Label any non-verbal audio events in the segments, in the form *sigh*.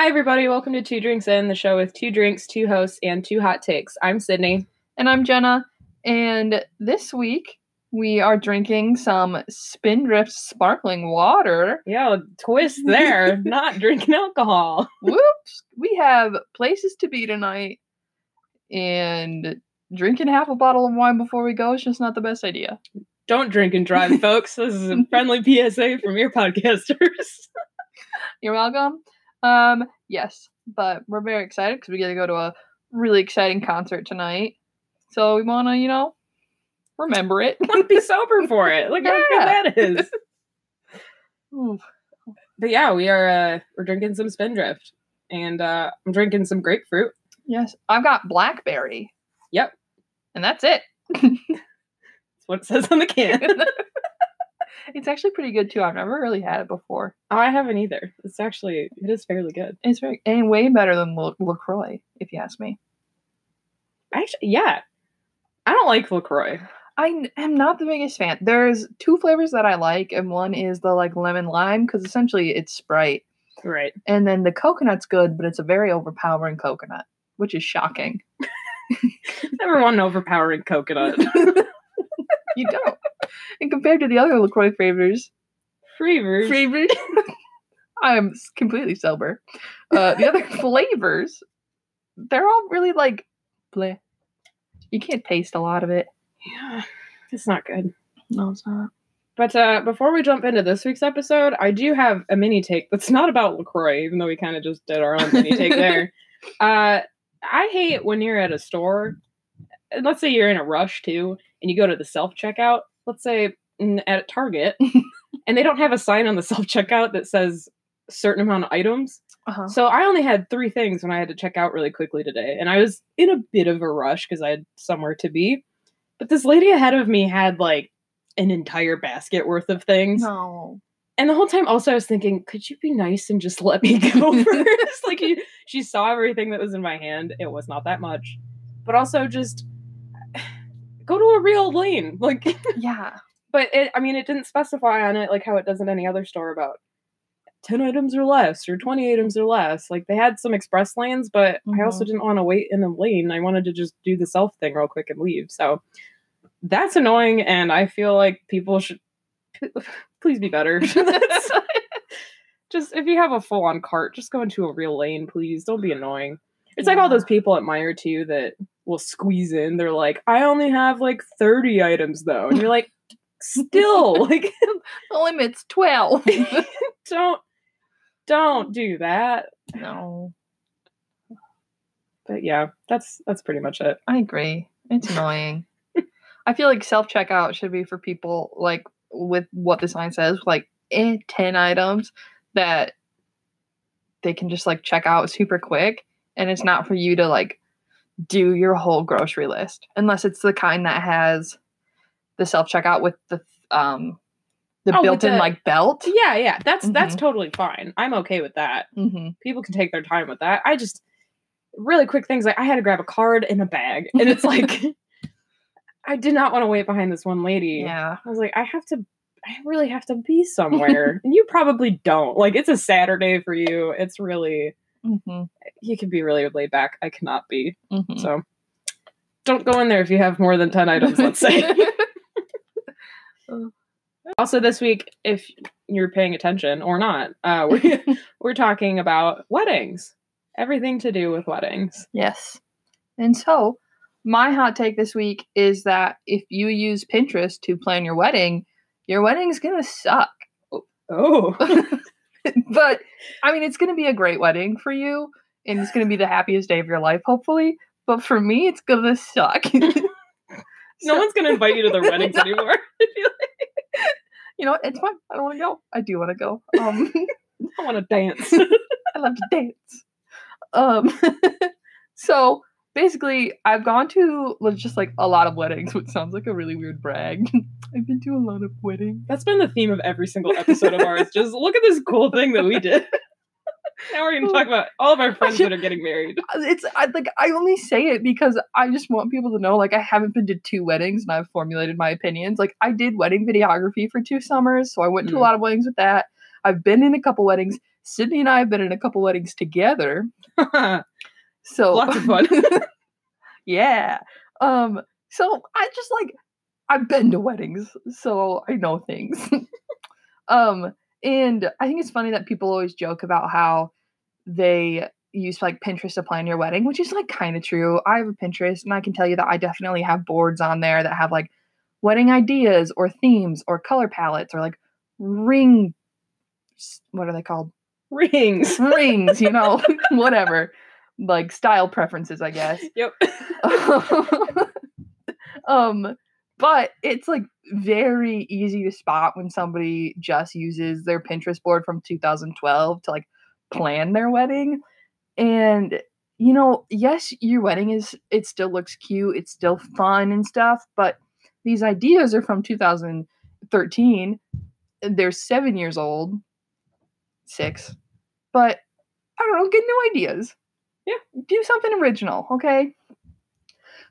Hi, everybody. Welcome to Two Drinks In, the show with two drinks, two hosts, and two hot takes. I'm Sydney. And I'm Jenna. And this week we are drinking some Spindrift sparkling water. Yeah, twist there. *laughs* Not drinking alcohol. Whoops. We have places to be tonight. And drinking half a bottle of wine before we go is just not the best idea. Don't drink and drive, folks. This is a *laughs* friendly PSA from your podcasters. You're welcome. Um, yes, but we're very excited because we get to go to a really exciting concert tonight. So we want to, you know, remember it. *laughs* want to be sober for it. Look how good that is. *laughs* But yeah, we are uh we're drinking some Spindrift. And uh I'm drinking some grapefruit. Yes, I've got blackberry. Yep. And that's it. *laughs* That's what it says on the can. It's actually pretty good too. I've never really had it before. oh, I haven't either. It's actually it is fairly good. It's very and way better than La- Lacroix, if you ask me. Actually, yeah. I don't like LaCroix. I am not the biggest fan. There's two flavors that I like, and one is the like lemon lime because essentially it's Sprite, Right. and then the coconut's good, but it's a very overpowering coconut, which is shocking. *laughs* Never want an overpowering coconut. *laughs* You don't. And compared to the other Lacroix flavors, Flavors. flavored, *laughs* I am completely sober. Uh, the other *laughs* flavors, they're all really like, bleh. You can't taste a lot of it. Yeah, it's not good. No, it's not. But uh, before we jump into this week's episode, I do have a mini take that's not about LaCroix, even though we kind of just did our own mini take *laughs* there. Uh, I hate when you're at a store, and let's say you're in a rush too, and you go to the self checkout, let's say at Target, *laughs* and they don't have a sign on the *laughs* self checkout that says certain amount of items. Uh-huh. So I only had three things when I had to check out really quickly today, and I was in a bit of a rush because I had somewhere to be. But this lady ahead of me had like an entire basket worth of things, No. and the whole time also I was thinking, could you be nice and just let me go *laughs* first? like you, she saw everything that was in my hand. It was not that much, but also just go to a real lane. Like, *laughs* Yeah. but it, I mean, it didn't specify on it like how it does in any other store about 10 items or less or 20 items or less. Like they had some express lanes, but I also Mhm. didn't want to wait in a lane. I wanted to just do the self thing real quick and leave. So that's annoying. And I feel like people should *laughs* please be better. *laughs* Just if you have a full on cart, just go into a real lane, please. Don't be annoying. It's like all those people at Meijer too that will squeeze in. They're like, I only have like 30 items though. And you're like, still, *laughs* like The limit's 12. *laughs* *laughs* don't don't do that. no. But yeah, that's that's pretty much it. I agree. It's annoying. I feel like self checkout should be for people like with what the sign says, like eh, 10 items that they can just like check out super quick. And it's not for you to like do your whole grocery list unless it's the kind that has the self checkout with the um the Oh, built in the- like belt. Yeah, yeah, that's that's Mhm. totally fine. I'm okay with that. Mm-hmm. People can take their time with that. I just really quick things like I had to grab a card in a bag, and it's *laughs* like I did not want to wait behind this one lady. Yeah. I was like, I have to, I really have to be somewhere, *laughs* and you probably don't. Like it's a Saturday for you. It's really Mm-hmm. you can be really laid back. I cannot be. Mm-hmm. So don't go in there if you have more than 10 items, let's say. *laughs* *laughs* also, this week, if you're paying attention or not, uh, we, *laughs* we're talking about weddings. Everything to do with weddings. Yes. And so, my hot take this week is that if you use Pinterest to plan your wedding, your wedding's going to suck. Oh, *laughs* but I mean, it's going to be a great wedding for you and it's going to be the happiest day of your life, hopefully. But for me, it's going to suck. *laughs* no one's going to invite you to their *laughs* weddings anymore. you know, it's fine. I don't want to go. I do want to go. Um, I want to dance. I love to dance. Um, so basically, I've gone to just like a lot of weddings, *laughs* which sounds like a really weird brag. *laughs* I've been to a lot of weddings. That's been the theme of every single episode of ours. Just look at this cool thing that we did. *laughs* now we're going to talk about all of our friends that are getting married. It's I like I only say it because I just want people to know like I haven't been to two weddings and I've formulated my opinions. Like I did wedding videography for two summers, so I went to Mm. a lot of weddings with that. I've been in a couple weddings. Sydney and I have been in a couple weddings together. So Lots of fun. *laughs* *laughs* yeah. Um, so I just like I've been to weddings, so I know things. *laughs* um, and I think it's funny that people always joke about how they use like Pinterest to plan your wedding, which is like kind of true. I have a Pinterest and I can tell you that I definitely have boards on there that have like wedding ideas or themes or color palettes or like ring what are they called? Rings. Rings, you know, whatever. Like style preferences, I guess. *laughs* Yep. *laughs* um but it's like very easy to spot when somebody just uses their Pinterest board from 2012 to like plan their wedding. And you know, yes, your wedding is it still looks cute, it's still fun and stuff, but these ideas are from 2013. They're 7 years old. 6. But I don't know, get new ideas. Yeah. Do something original, okay?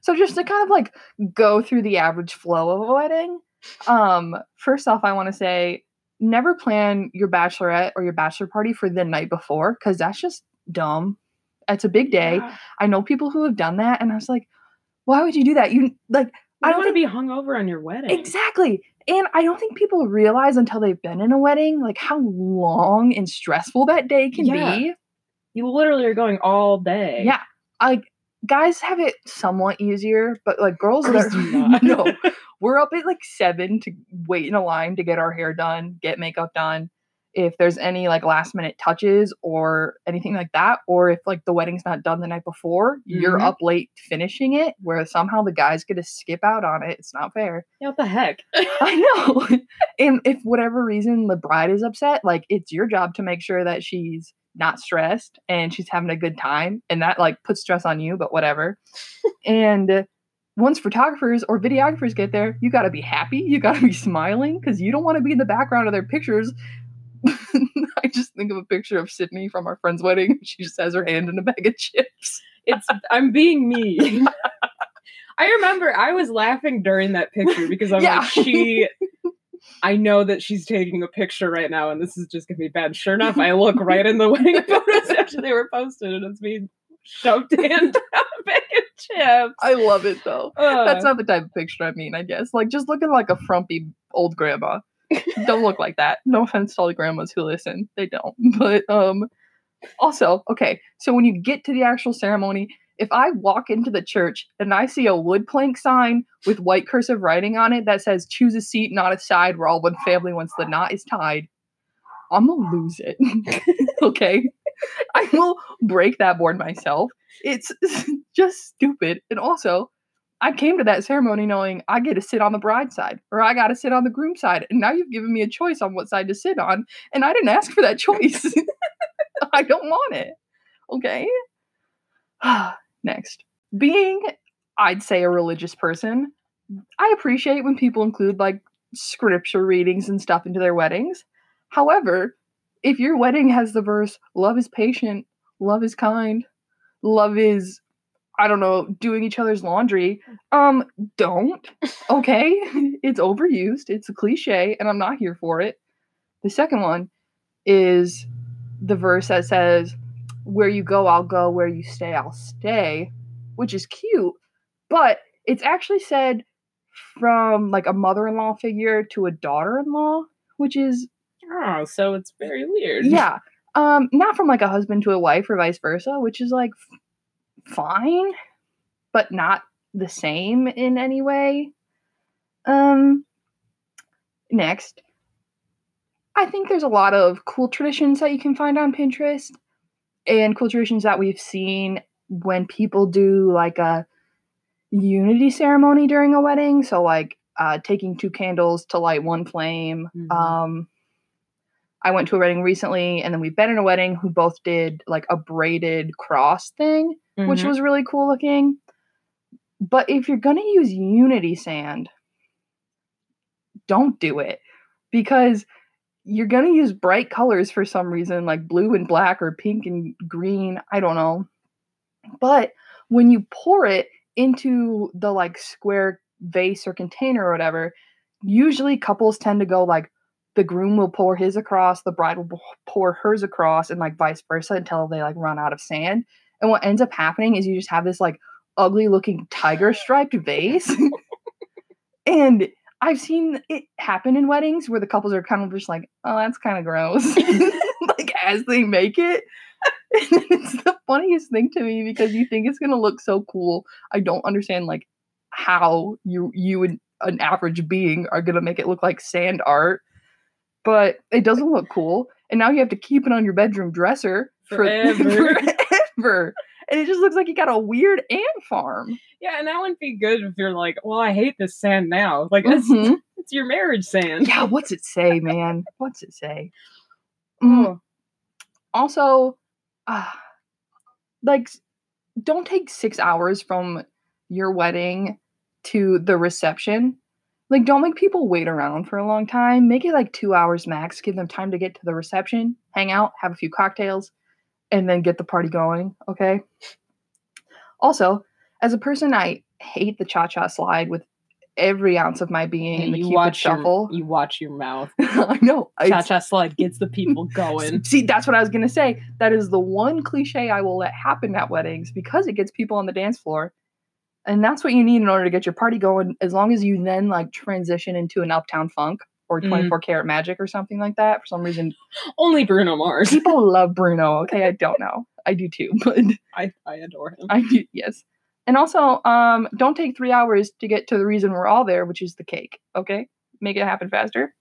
So just to kind of like go through the average flow of a wedding, um, first off, I want to say never plan your bachelorette or your bachelor party for the night before because that's just dumb. It's a big day. Yeah. I know people who have done that, and I was like, why would you do that? You like, I I don't don't want to be hungover on your wedding. exactly. And I don't think people realize until they've been in a wedding, like how long and stressful that day can Yeah. be. You literally are going all day. Yeah. Like guys have it somewhat easier, but like girls, are not. *laughs* no. *laughs* We're up at like seven to wait in a line to get our hair done, get makeup done. If there's any like last minute touches or anything like that, or if like the wedding's not done the night before, you're Mhm. up late finishing it, where somehow the guys get to skip out on it. It's not fair. Yeah, what the heck? *laughs* I know. and if whatever reason the bride is upset, like it's your job to make sure that she's not stressed and she's having a good time. And that like puts stress on you, but whatever. *laughs* and uh, once photographers or videographers get there, you got to be happy. You got to be *laughs* smiling because you don't want to be in the background of their pictures. *laughs* I just think of a picture of Sydney from our friend's wedding. She just has her hand in a bag of chips. It's I'm being me. I remember I was laughing during that picture because I'm Yeah. like, she I know that she's taking a picture right now and this is just gonna be bad. Sure enough, I look right in the wedding *laughs* photos after they were posted and it's me shoved in *laughs* down a chips. I love it though. Uh, That's not the type of picture I mean, I guess. Like just looking like a frumpy old grandma. don't look like that. No offense to all the grandmas who listen. They don't. *laughs* But um also, okay, so when you get to the actual ceremony, if I walk into the church and I see a wood plank sign with white cursive writing on it that says choose a seat, not a side, where all one family once the knot is tied, I'm gonna lose it. *laughs* okay? I will break that board myself. It's *laughs* just stupid. And also, I came to that ceremony knowing I get to sit on the bride side or I got to sit on the groom side. And now you've given me a choice on what side to sit on. And I didn't ask for that *laughs* choice. I don't want it. Okay. *sighs* Next. Being, I'd say, a religious person, I appreciate when people include like scripture readings and stuff into their weddings. However, if your wedding has the verse, love is patient, love is kind, love is I don't know, doing each other's laundry. Um, don't. *laughs* Okay? it's overused. It's a cliche, and I'm not here for it. The second one is the verse that says, Where you go, I'll go. Where you stay, I'll stay, which is cute, but it's actually said from like a mother in law figure to a daughter in law, which is oh, so it's very weird. yeah. Um, not from like a husband to a wife or vice versa, which is like f- fine, but not the same in any way. Um, next, I think there's a lot of cool traditions that you can find on Pinterest and cool traditions that we've seen when people do like a unity ceremony during a wedding. So, like, uh, taking two candles to light one flame. Mhm. Um, I went to a wedding recently, and then we've been in a wedding who both did like a braided cross thing, which Mhm. was really cool looking. But if you're gonna use Unity sand, don't do it because you're gonna use bright colors for some reason, like blue and black or pink and green. I don't know. But when you pour it into the like square vase or container or whatever, usually couples tend to go like the groom will pour his across, the bride will pour hers across, and like vice versa until they like run out of sand. And what ends up happening is you just have this like ugly looking tiger striped vase. *laughs* and I've seen it happen in weddings where the couples are kind of just like, oh, that's kind of gross. *laughs* *laughs* like as they make it. *laughs* it's the funniest thing to me because you think it's gonna look so cool. I don't understand like how you you and an average being are gonna make it look like sand art, but it doesn't look cool. And now you have to keep it on your bedroom dresser for- Forever. forever. And it just looks like you got a weird ant farm. Yeah, and that wouldn't be good if you're like, well, I hate this sand now. Like, it's, Mhm. *laughs* it's your marriage sand. Yeah, what's it say, man? What's it say? *laughs* Mm, Oh, also uh, like don't take six hours from your wedding to the reception like don't make people wait around for a long time make it like two hours max give them time to get to the reception hang out have a few cocktails and then get the party going okay also as a person i hate the cha-cha slide with every ounce of my being in the you cupid watch shuffle Your, you watch your mouth. *laughs* i know Cha cha slide gets the people *laughs* going. See, that's what I was gonna say. That is the one cliche I will let happen at weddings because it gets people on the dance floor. And that's what you need in order to get your party going, as long as you then like transition into an uptown funk or Mhm. 24 karat magic or something like that. For some reason, *laughs* Only Bruno Mars. people *laughs* love Bruno. Okay, I don't know. I do too, *laughs* but I, I adore him. I do yes. And also, um, don't take three hours to get to the reason we're all there, which is the cake. Okay, make it happen faster.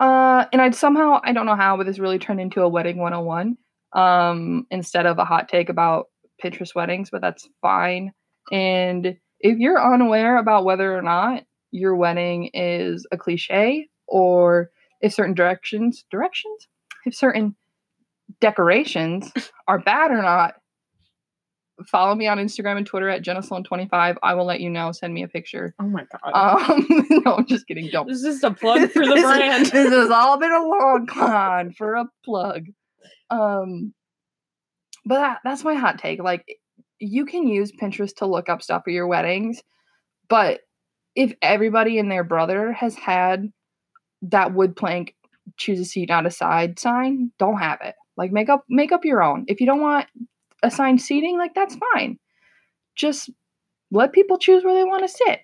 uh, and I'd somehow I don't know how, but this really turned into a wedding 101 um, instead of a hot take about Pinterest weddings, but that's fine. And if you're unaware about whether or not your wedding is a cliche or if certain directions directions? If certain decorations *laughs* are bad or not follow me on instagram and twitter at jennaslone25 i will let you know. Send me a picture. Oh my god. um *laughs* no i'm just kidding. Don't. This is just a plug *laughs* for the brand. this has all been a long con for a plug. Um but that, that's my hot take. Like you can use pinterest to look up stuff for your weddings but if everybody and their brother has had that wood plank choose a seat not a side sign don't have it like make up make up your own if you don't want assigned seating like that's fine just let people choose where they want to sit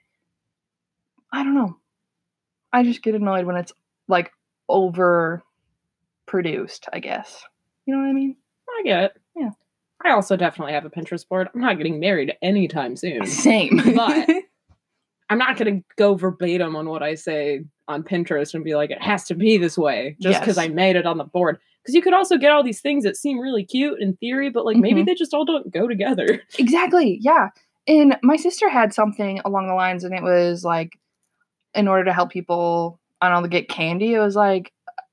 i don't know i just get annoyed when it's like over produced i guess you know what i mean I get it. Yeah. I also definitely have a Pinterest board. I'm not getting married anytime soon. same But- *laughs* I'm not going to go verbatim on what I say on Pinterest and be like, it has to be this way just because Yes. I made it on the board. Because you could also get all these things that seem really cute in theory, but like maybe Mhm. they just all don't go together. Exactly. Yeah. And my sister had something along the lines, and it was like, in order to help people, I don't know, get candy, it was like,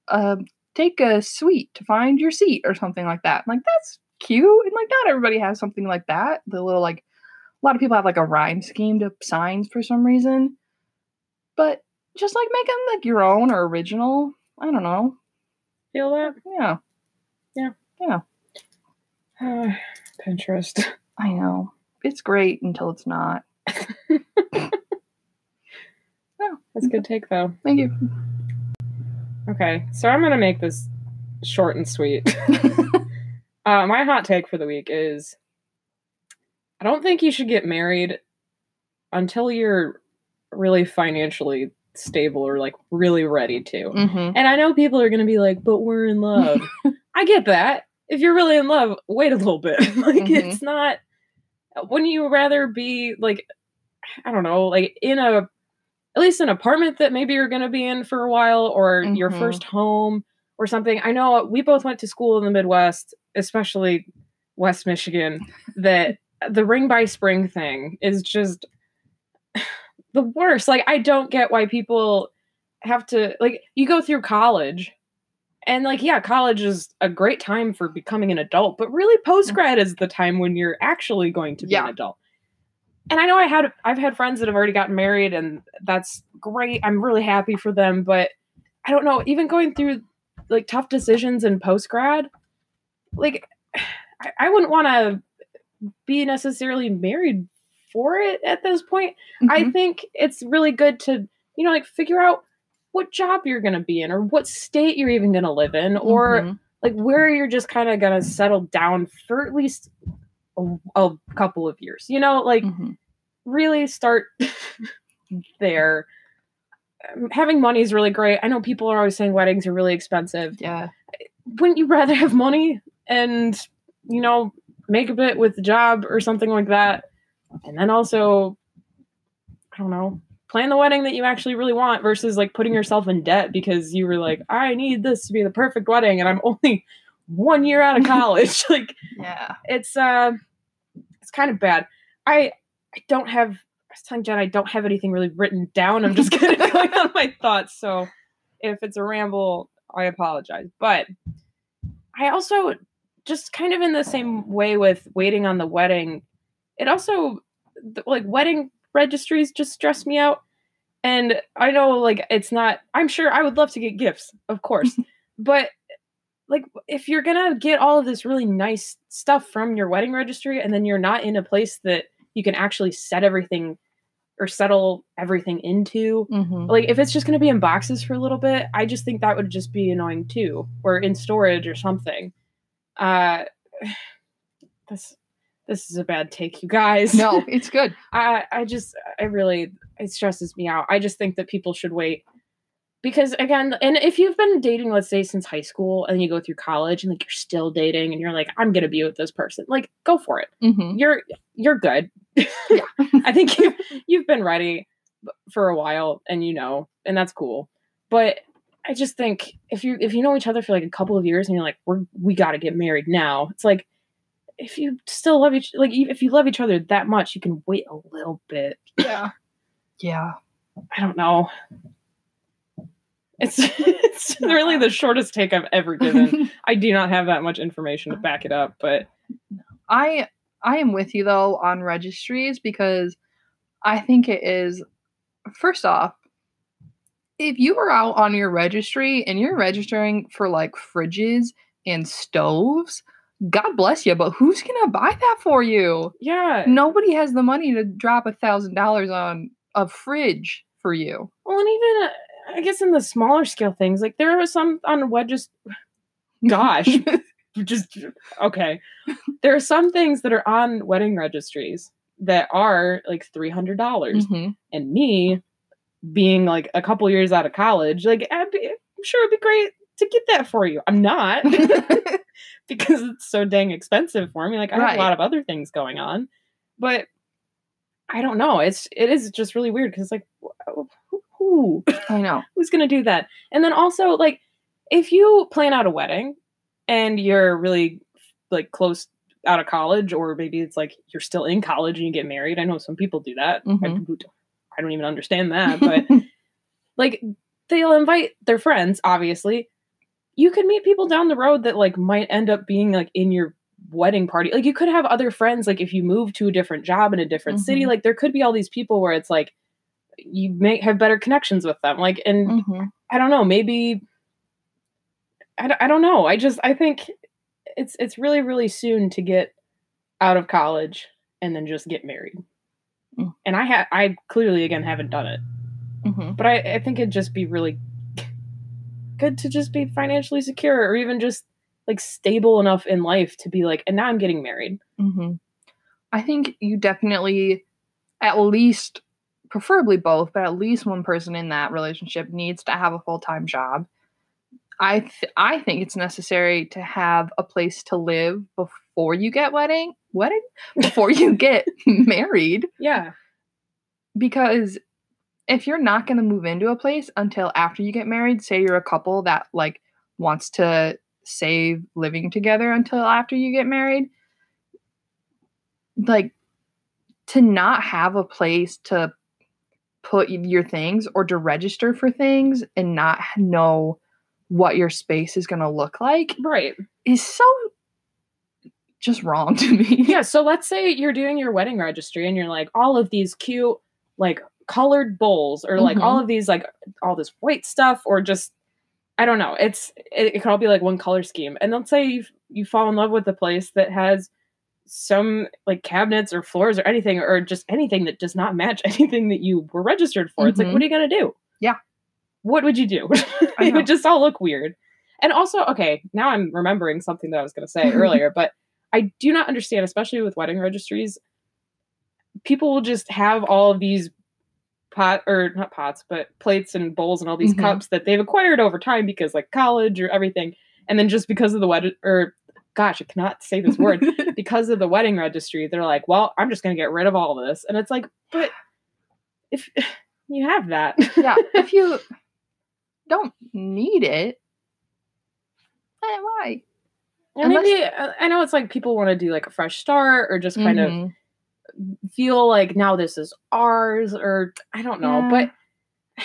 uh, take a sweet to find your seat or something like that. I'm like, that's cute. And like, not everybody has something like that. The little, like, a lot of people have like a rhyme scheme to signs for some reason. But just like make them like your own or original. I don't know. Feel that? Yeah. Yeah. Yeah. Uh, Pinterest. *laughs* I know. It's great until it's not. *laughs* Oh, that's a good take though. Thank you. Okay, so I'm gonna make this short and sweet. *laughs* uh, my hot take for the week is I don't think you should get married until you're really financially stable or like really ready to. hmm And I know people are gonna be like, but we're in love. *laughs* I get that. If you're really in love, wait a little bit. *laughs* like Mhm. it's not wouldn't you rather be like I don't know, like in a at least an apartment that maybe you're gonna be in for a while or your Mhm. first home or something. I know we both went to school in the Midwest, especially West Michigan, that the ring by spring thing is just *sighs* the worst. Like I don't get why people have to like you go through college and like yeah, college is a great time for becoming an adult, but really post grad is the time when you're actually going to be Yeah. an adult. And I know I had I've had friends that have already gotten married and that's great. I'm really happy for them, but I don't know, even going through like tough decisions in post grad, like *sighs* I, I wouldn't want to be necessarily married for it at this point. I Mhm. think it's really good to, you know, like figure out what job you're going to be in or what state you're even going to live in or Mhm. like where you're just kind of going to settle down for at least a, a couple of years. You know, like Mhm. really start *laughs* there. Um, Having money is really great. I know people are always saying weddings are really expensive. yeah. Wouldn't you rather have money and, you know, make a bit with the job or something like that? And then also, I don't know, plan the wedding that you actually really want versus like putting yourself in debt because you were like, I need this to be the perfect wedding and I'm only *laughs* one year out of *laughs* college. *laughs* like, Yeah. it's uh it's kind of bad. I I don't have I was telling Jen I don't have anything really written down. I'm just kind of going on my thoughts. So if it's a ramble, I apologize. But I also just kind of in the same way with waiting on the wedding, it also like wedding registries just stress me out. And I know like it's not I'm sure I would love to get gifts, of course. *laughs* but like if you're gonna get all of this really nice stuff from your wedding registry and then you're not in a place that you can actually set everything or settle everything into Mhm. like if it's just gonna be in boxes for a little bit i just think that would just be annoying too or in storage or something uh *sighs* this this is a bad take you guys No, *laughs* it's good. I I just I really it stresses me out. I just think that people should wait because again, and if you've been dating, let's say since high school, and you go through college and like you're still dating, and you're like, I'm gonna be with this person, like go for it. hmm You're you're good. *laughs* Yeah. I think you you've been ready for a while, and you know, and that's cool. But I just think if you if you know each other for like a couple of years, and you're like, we're we got to get married now, it's like. If you still love each like if you love each other that much, you can wait a little bit. Yeah. *laughs* Yeah. I don't know. It's *laughs* it's really the shortest take I've ever given. *laughs* I do not have that much information to back it up, but I I am with you though on registries because I think it is first off if you are out on your registry and you're registering for like fridges and stoves, God bless you, but who's gonna buy that for you? yeah. Nobody has the money to drop a thousand dollars on a fridge for you. Well, and even uh, I guess in the smaller scale things, like there are some on wedges. *laughs* Gosh, just okay. There are some things that are on wedding registries that are like three hundred dollars, Mhm. and me being like a couple years out of college, like I'd be, I'm sure it'd be great to get that for you. I'm not. *laughs* *laughs* because it's so dang expensive for me. Like I have a lot of other things going on, but I don't know. It's it is just really weird because like who, who *laughs* I know. who's gonna do that? And then also like if you plan out a wedding and you're really like close out of college, or maybe it's like you're still in college and you get married. I know some people do that. I, Mhm. I don't even understand that, *laughs* but like they'll invite their friends obviously you could meet people down the road that like might end up being like in your wedding party like you could have other friends like if you move to a different job in a different city Mhm. like there could be all these people where it's like you may have better connections with them like and Mhm. i don't know maybe I, I don't know i just i think it's it's really really soon to get out of college and then just get married Mm. and i have i clearly again haven't done it Mhm. but I, I think it'd just be really good to just be financially secure or even just like stable enough in life to be like, and now I'm getting married. hmm I think you definitely, at least, preferably both, but at least one person in that relationship needs to have a full time job. I th- I think it's necessary to have a place to live before you get wedding wedding before you get *laughs* married Yeah. because if you're not going to move into a place until after you get married, say you're a couple that like wants to save living together until after you get married, like to not have a place to put your things or to register for things and not know what your space is going to look like Right. is so just wrong *laughs* to me. Yeah. So let's say you're doing your wedding registry and you're like, all of these cute, like colored bowls or like Mhm. all of these, like all this white stuff or just, I don't know. It's, it, it could all be like one color scheme. And let's say you you fall in love with a place that has some like cabinets or floors or anything or just anything that does not match *laughs* anything that you were registered for. It's like, Mhm. what are you going to do? Yeah. what would you do? *laughs* It would just all look weird. And also, okay, now I'm remembering something that I was going to say earlier, but I do not understand, especially with wedding registries. People will just have all of these pot or not pots, but plates and bowls and all these Mhm. cups that they've acquired over time because like college or everything. And then just because of the wedding or gosh, I cannot say this word *laughs* because of the wedding registry, they're like, well, I'm just going to get rid of all this. And it's like, but if *sighs* you have that. yeah, *laughs* if you don't need it, why? Maybe uh, I know it's like people want to do like a fresh start or just kind of Mhm. feel like now this is ours or I don't know, but *sighs*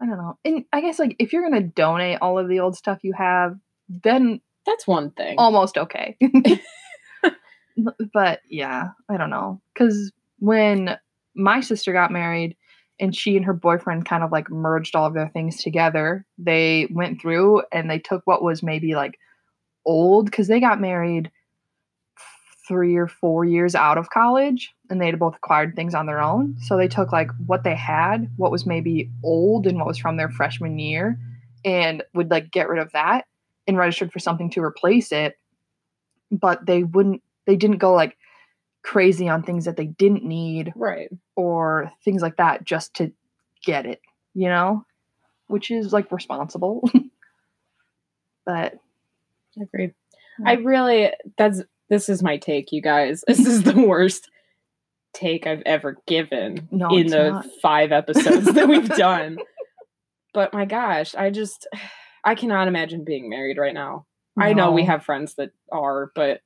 I don't know. And I guess like if you're gonna donate all of the old stuff you have, then that's one thing. almost okay. *laughs* *laughs* but yeah, I don't know. Cause when my sister got married and she and her boyfriend kind of like merged all of their things together, they went through and they took what was maybe like old because they got married three or four years out of college and they had both acquired things on their own. So they took like what they had, what was maybe old and what was from their freshman year, and would like get rid of that and registered for something to replace it. But they wouldn't, they didn't go like crazy on things that they didn't need right. or things like that just to get it, you know, which is like responsible. *laughs* but Agreed. Yeah. I really that's this is my take, you guys. *laughs* This is the worst take I've ever given No, in the not. five episodes that we've *laughs* done. But my gosh, I just *sighs* I cannot imagine being married right now. I know we have friends that are, but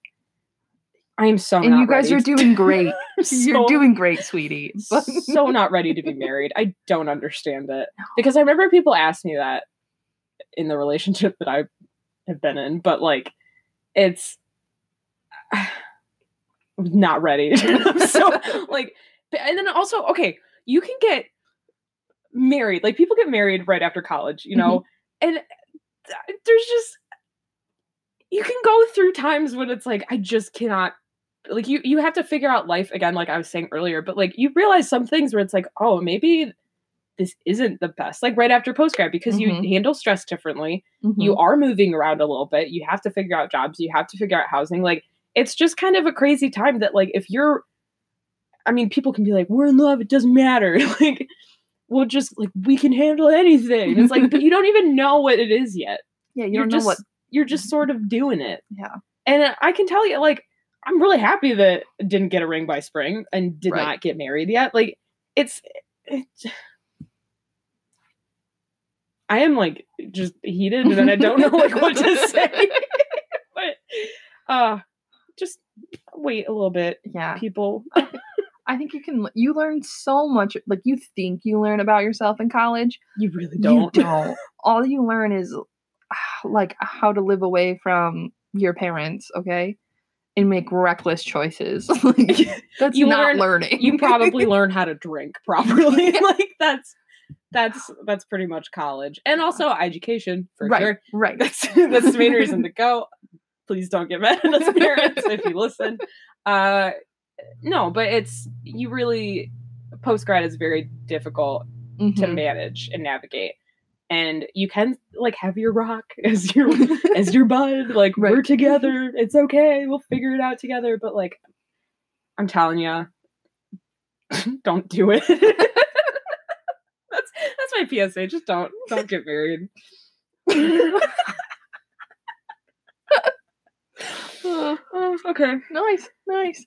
I am so and not you guys ready are doing great. *laughs* so- You're doing great, sweetie. But so not ready to be married. I don't understand it because I remember people asked me that in the relationship that I have been in, but like it's *sighs* not ready. *laughs* So *laughs* like, and then also okay, you can get married. Like people get married right after college, you know, mm-hmm. and there's just you can go through times when it's like I just cannot like you you have to figure out life again like I was saying earlier but like you realize some things where it's like oh maybe this isn't the best like right after postgrad because you Mhm. handle stress differently Mhm. you are moving around a little bit you have to figure out jobs you have to figure out housing like it's just kind of a crazy time that like if you're I mean people can be like we're in love it doesn't matter *laughs* like we'll just like we can handle anything it's like but you don't even know what it is yet yeah, you you're don't just know what. you're just sort of doing it Yeah. and I can tell you, like, I'm really happy that I didn't get a ring by spring and did Right. not get married yet. Like, it's, it's, I am like just heated, and I don't know like what to *laughs* say. *laughs* but, uh, just wait a little bit, Yeah, people. I think you can. You learn so much. Like you think you learn about yourself in college. You really don't. You don't. All you learn is *sighs* like how to live away from your parents. Okay. And make reckless choices. *laughs* Like, that's You not learn- learning. you probably learn how to drink properly. like that's that's that's pretty much college, and also education for right, sure. right. that's that's the main reason to go. Please don't get mad at us parents if you listen. Uh no, but it's you really post grad is very difficult to Mhm. manage and navigate. And you can like have your rock *laughs* as your as your bud. Like we're together. It's okay. We'll figure it out together. But like I'm telling you, *laughs* don't do it. *laughs* that's my PSA. Just don't don't get married. Oh, *laughs* Oh, okay. nice, nice.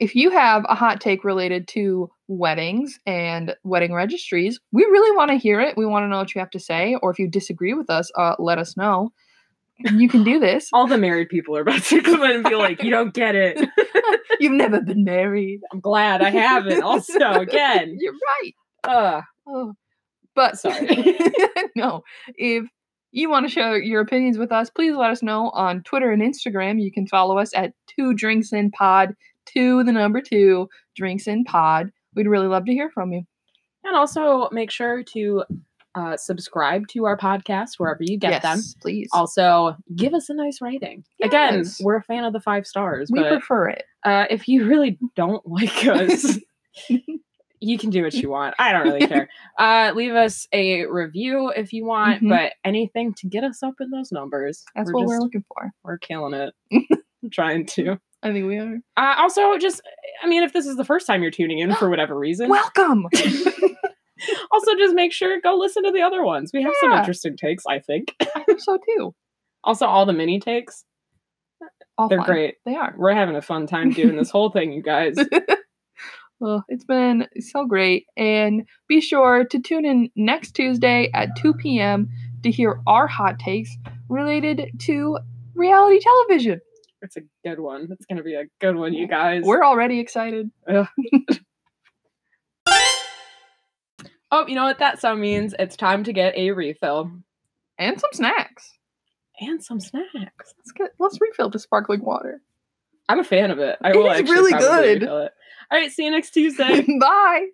If you have a hot take related to weddings and wedding registries, we really want to hear it. We want to know what you have to say. Or if you disagree with us, uh, let us know. You can do this. *laughs* All the married people are about to come in and be like, "You don't get it." *laughs* You've never been married. I'm glad I haven't. Also, again, You're right. uh, Oh. But Sorry. *laughs* *laughs* no, if you want to share your opinions with us, please let us know on Twitter and Instagram. You can follow us at two drinks in pod, two the number two drinks in pod. We'd really love to hear from you. and also make sure to uh, subscribe to our podcast wherever you get them. please. Also, give us a nice rating. Again, we're a fan of the five stars, we prefer it. uh, if you really don't like *laughs* us, you can do what you want. I don't really *laughs* care. Uh, leave us a review if you want, Mhm. but anything to get us up in those numbers. That's we're what just, we're looking for. we're killing it. *laughs* I'm trying to. I think we are. Uh, also, just I mean, if this is the first time you're tuning in for whatever reason, Welcome. *laughs* also just make sure go listen to the other ones. We have some interesting takes, I think. I think so too. Also, all the mini takes, All they're fun. great. They are. We're having a fun time doing this whole thing, you guys. Well, it's been so great. And be sure to tune in next Tuesday at 2 p.m. to hear our hot takes related to reality television. It's a good one. It's gonna be a good one, you guys. We're already excited. *laughs* oh, you know what that sound means? It's time to get a refill And some snacks. and some snacks. Let's get let's refill the sparkling water. I'm a fan of it. I It will is really good. All right, see you next Tuesday. *laughs* Bye.